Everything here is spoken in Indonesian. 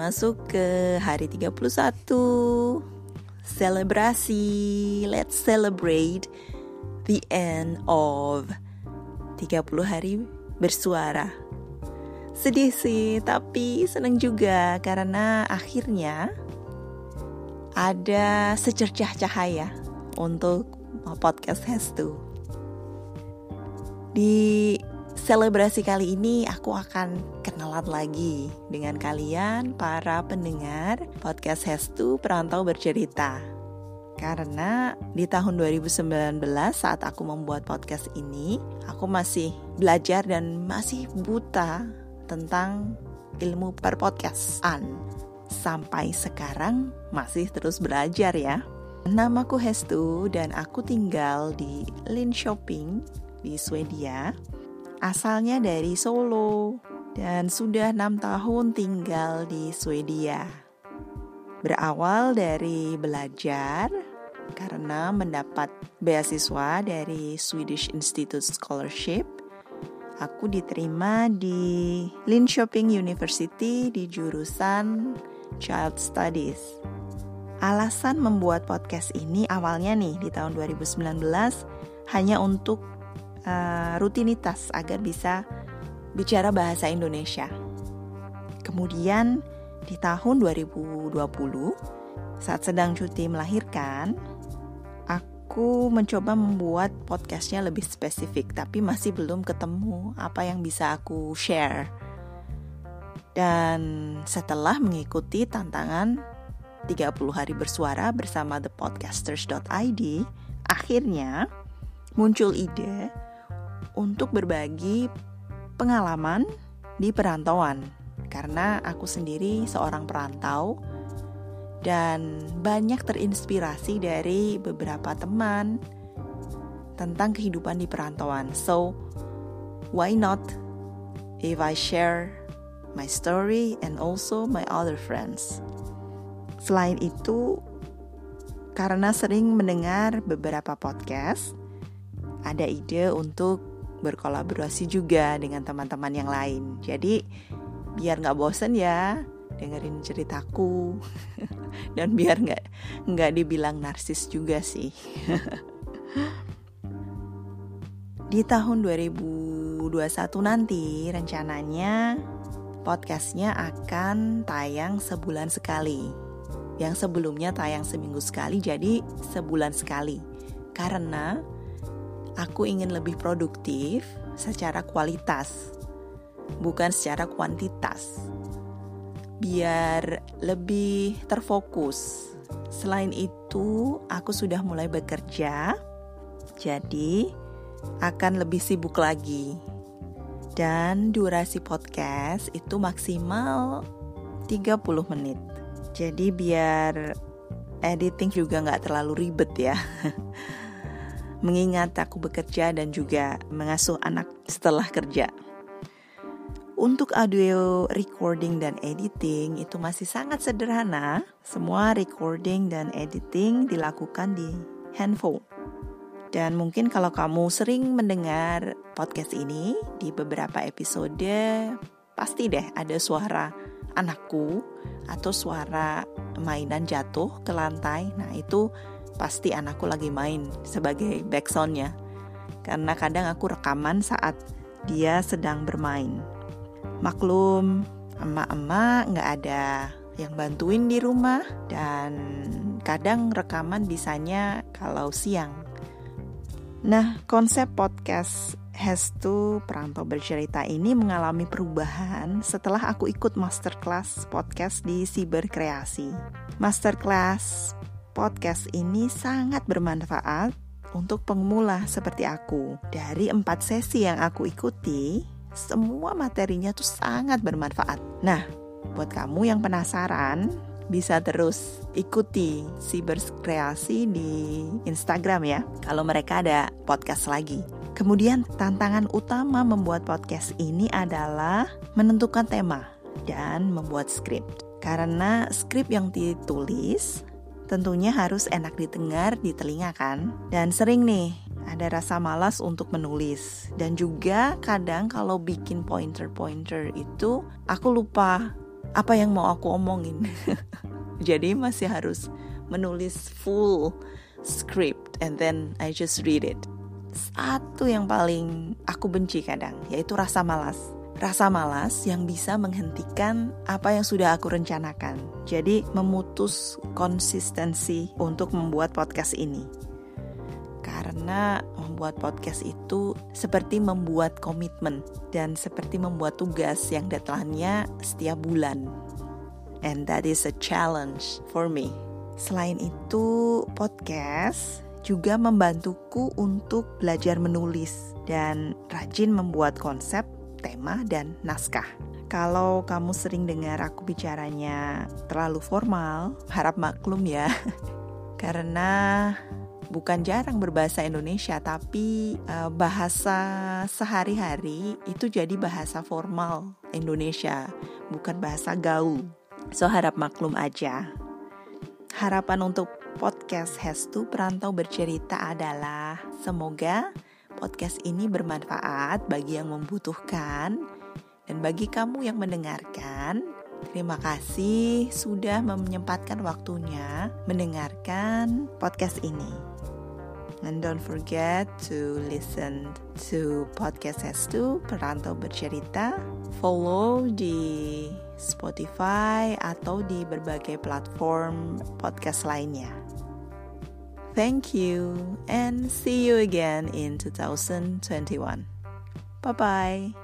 masuk ke hari 31 Selebrasi. Let's celebrate the end of 30 hari bersuara. Sedih sih, tapi seneng juga karena akhirnya ada secercah cahaya untuk podcast Hestu. Di selebrasi kali ini aku akan kenalan lagi dengan kalian para pendengar podcast Hestu Perantau Bercerita. Karena di tahun 2019 saat aku membuat podcast ini, aku masih belajar dan masih buta tentang ilmu perpodcastan. Sampai sekarang masih terus belajar ya. Namaku Hestu dan aku tinggal di Linköping di Swedia. Asalnya dari Solo dan sudah enam tahun tinggal di Swedia. Berawal dari belajar karena mendapat beasiswa dari Swedish Institute Scholarship aku diterima di Linköping University di jurusan Child Studies. Alasan membuat podcast ini awalnya nih di tahun 2019 hanya untuk uh, rutinitas agar bisa bicara bahasa Indonesia. Kemudian di tahun 2020 saat sedang cuti melahirkan, aku mencoba membuat podcastnya lebih spesifik, tapi masih belum ketemu apa yang bisa aku share. Dan setelah mengikuti tantangan 30 hari bersuara bersama thepodcasters.id, akhirnya muncul ide untuk berbagi pengalaman di perantauan. Karena aku sendiri seorang perantau, dan banyak terinspirasi dari beberapa teman tentang kehidupan di perantauan. So, why not if I share my story and also my other friends? Selain itu, karena sering mendengar beberapa podcast, ada ide untuk berkolaborasi juga dengan teman-teman yang lain. Jadi, biar nggak bosen ya, dengerin ceritaku. Dan biar nggak nggak dibilang narsis juga sih. Di tahun 2021 nanti rencananya podcastnya akan tayang sebulan sekali. Yang sebelumnya tayang seminggu sekali jadi sebulan sekali. Karena aku ingin lebih produktif secara kualitas bukan secara kuantitas biar lebih terfokus. Selain itu, aku sudah mulai bekerja, jadi akan lebih sibuk lagi. Dan durasi podcast itu maksimal 30 menit. Jadi biar editing juga nggak terlalu ribet ya. Mengingat aku bekerja dan juga mengasuh anak setelah kerja. Untuk audio recording dan editing itu masih sangat sederhana. Semua recording dan editing dilakukan di handphone. Dan mungkin kalau kamu sering mendengar podcast ini di beberapa episode, pasti deh ada suara anakku atau suara mainan jatuh ke lantai. Nah, itu pasti anakku lagi main sebagai backsoundnya. Karena kadang aku rekaman saat dia sedang bermain. Maklum, emak-emak nggak ada yang bantuin di rumah dan kadang rekaman bisanya kalau siang. Nah, konsep podcast Hestu Perantau Bercerita ini mengalami perubahan setelah aku ikut masterclass podcast di Siber Kreasi. Masterclass podcast ini sangat bermanfaat untuk pemula seperti aku. Dari empat sesi yang aku ikuti, semua materinya tuh sangat bermanfaat. Nah, buat kamu yang penasaran, bisa terus ikuti Kreasi di Instagram ya. Kalau mereka ada podcast lagi. Kemudian tantangan utama membuat podcast ini adalah menentukan tema dan membuat skrip. Karena skrip yang ditulis tentunya harus enak didengar di telinga kan. Dan sering nih ada rasa malas untuk menulis. Dan juga kadang kalau bikin pointer-pointer itu aku lupa apa yang mau aku omongin. Jadi masih harus menulis full script and then I just read it. Satu yang paling aku benci kadang yaitu rasa malas. Rasa malas yang bisa menghentikan apa yang sudah aku rencanakan. Jadi memutus konsistensi untuk membuat podcast ini. Karena membuat podcast itu seperti membuat komitmen dan seperti membuat tugas yang deadline-nya setiap bulan. And that is a challenge for me. Selain itu, podcast juga membantuku untuk belajar menulis dan rajin membuat konsep, tema, dan naskah. Kalau kamu sering dengar aku bicaranya terlalu formal, harap maklum ya. Karena bukan jarang berbahasa Indonesia, tapi uh, bahasa sehari-hari itu jadi bahasa formal Indonesia, bukan bahasa gaul. So harap maklum aja. Harapan untuk podcast Hestu Perantau Bercerita adalah semoga podcast ini bermanfaat bagi yang membutuhkan dan bagi kamu yang mendengarkan. Terima kasih sudah menyempatkan waktunya mendengarkan podcast ini. And don't forget to listen to podcast S2 Perantau Bercerita. Follow di Spotify atau di berbagai platform podcast lainnya. Thank you and see you again in 2021. Bye bye.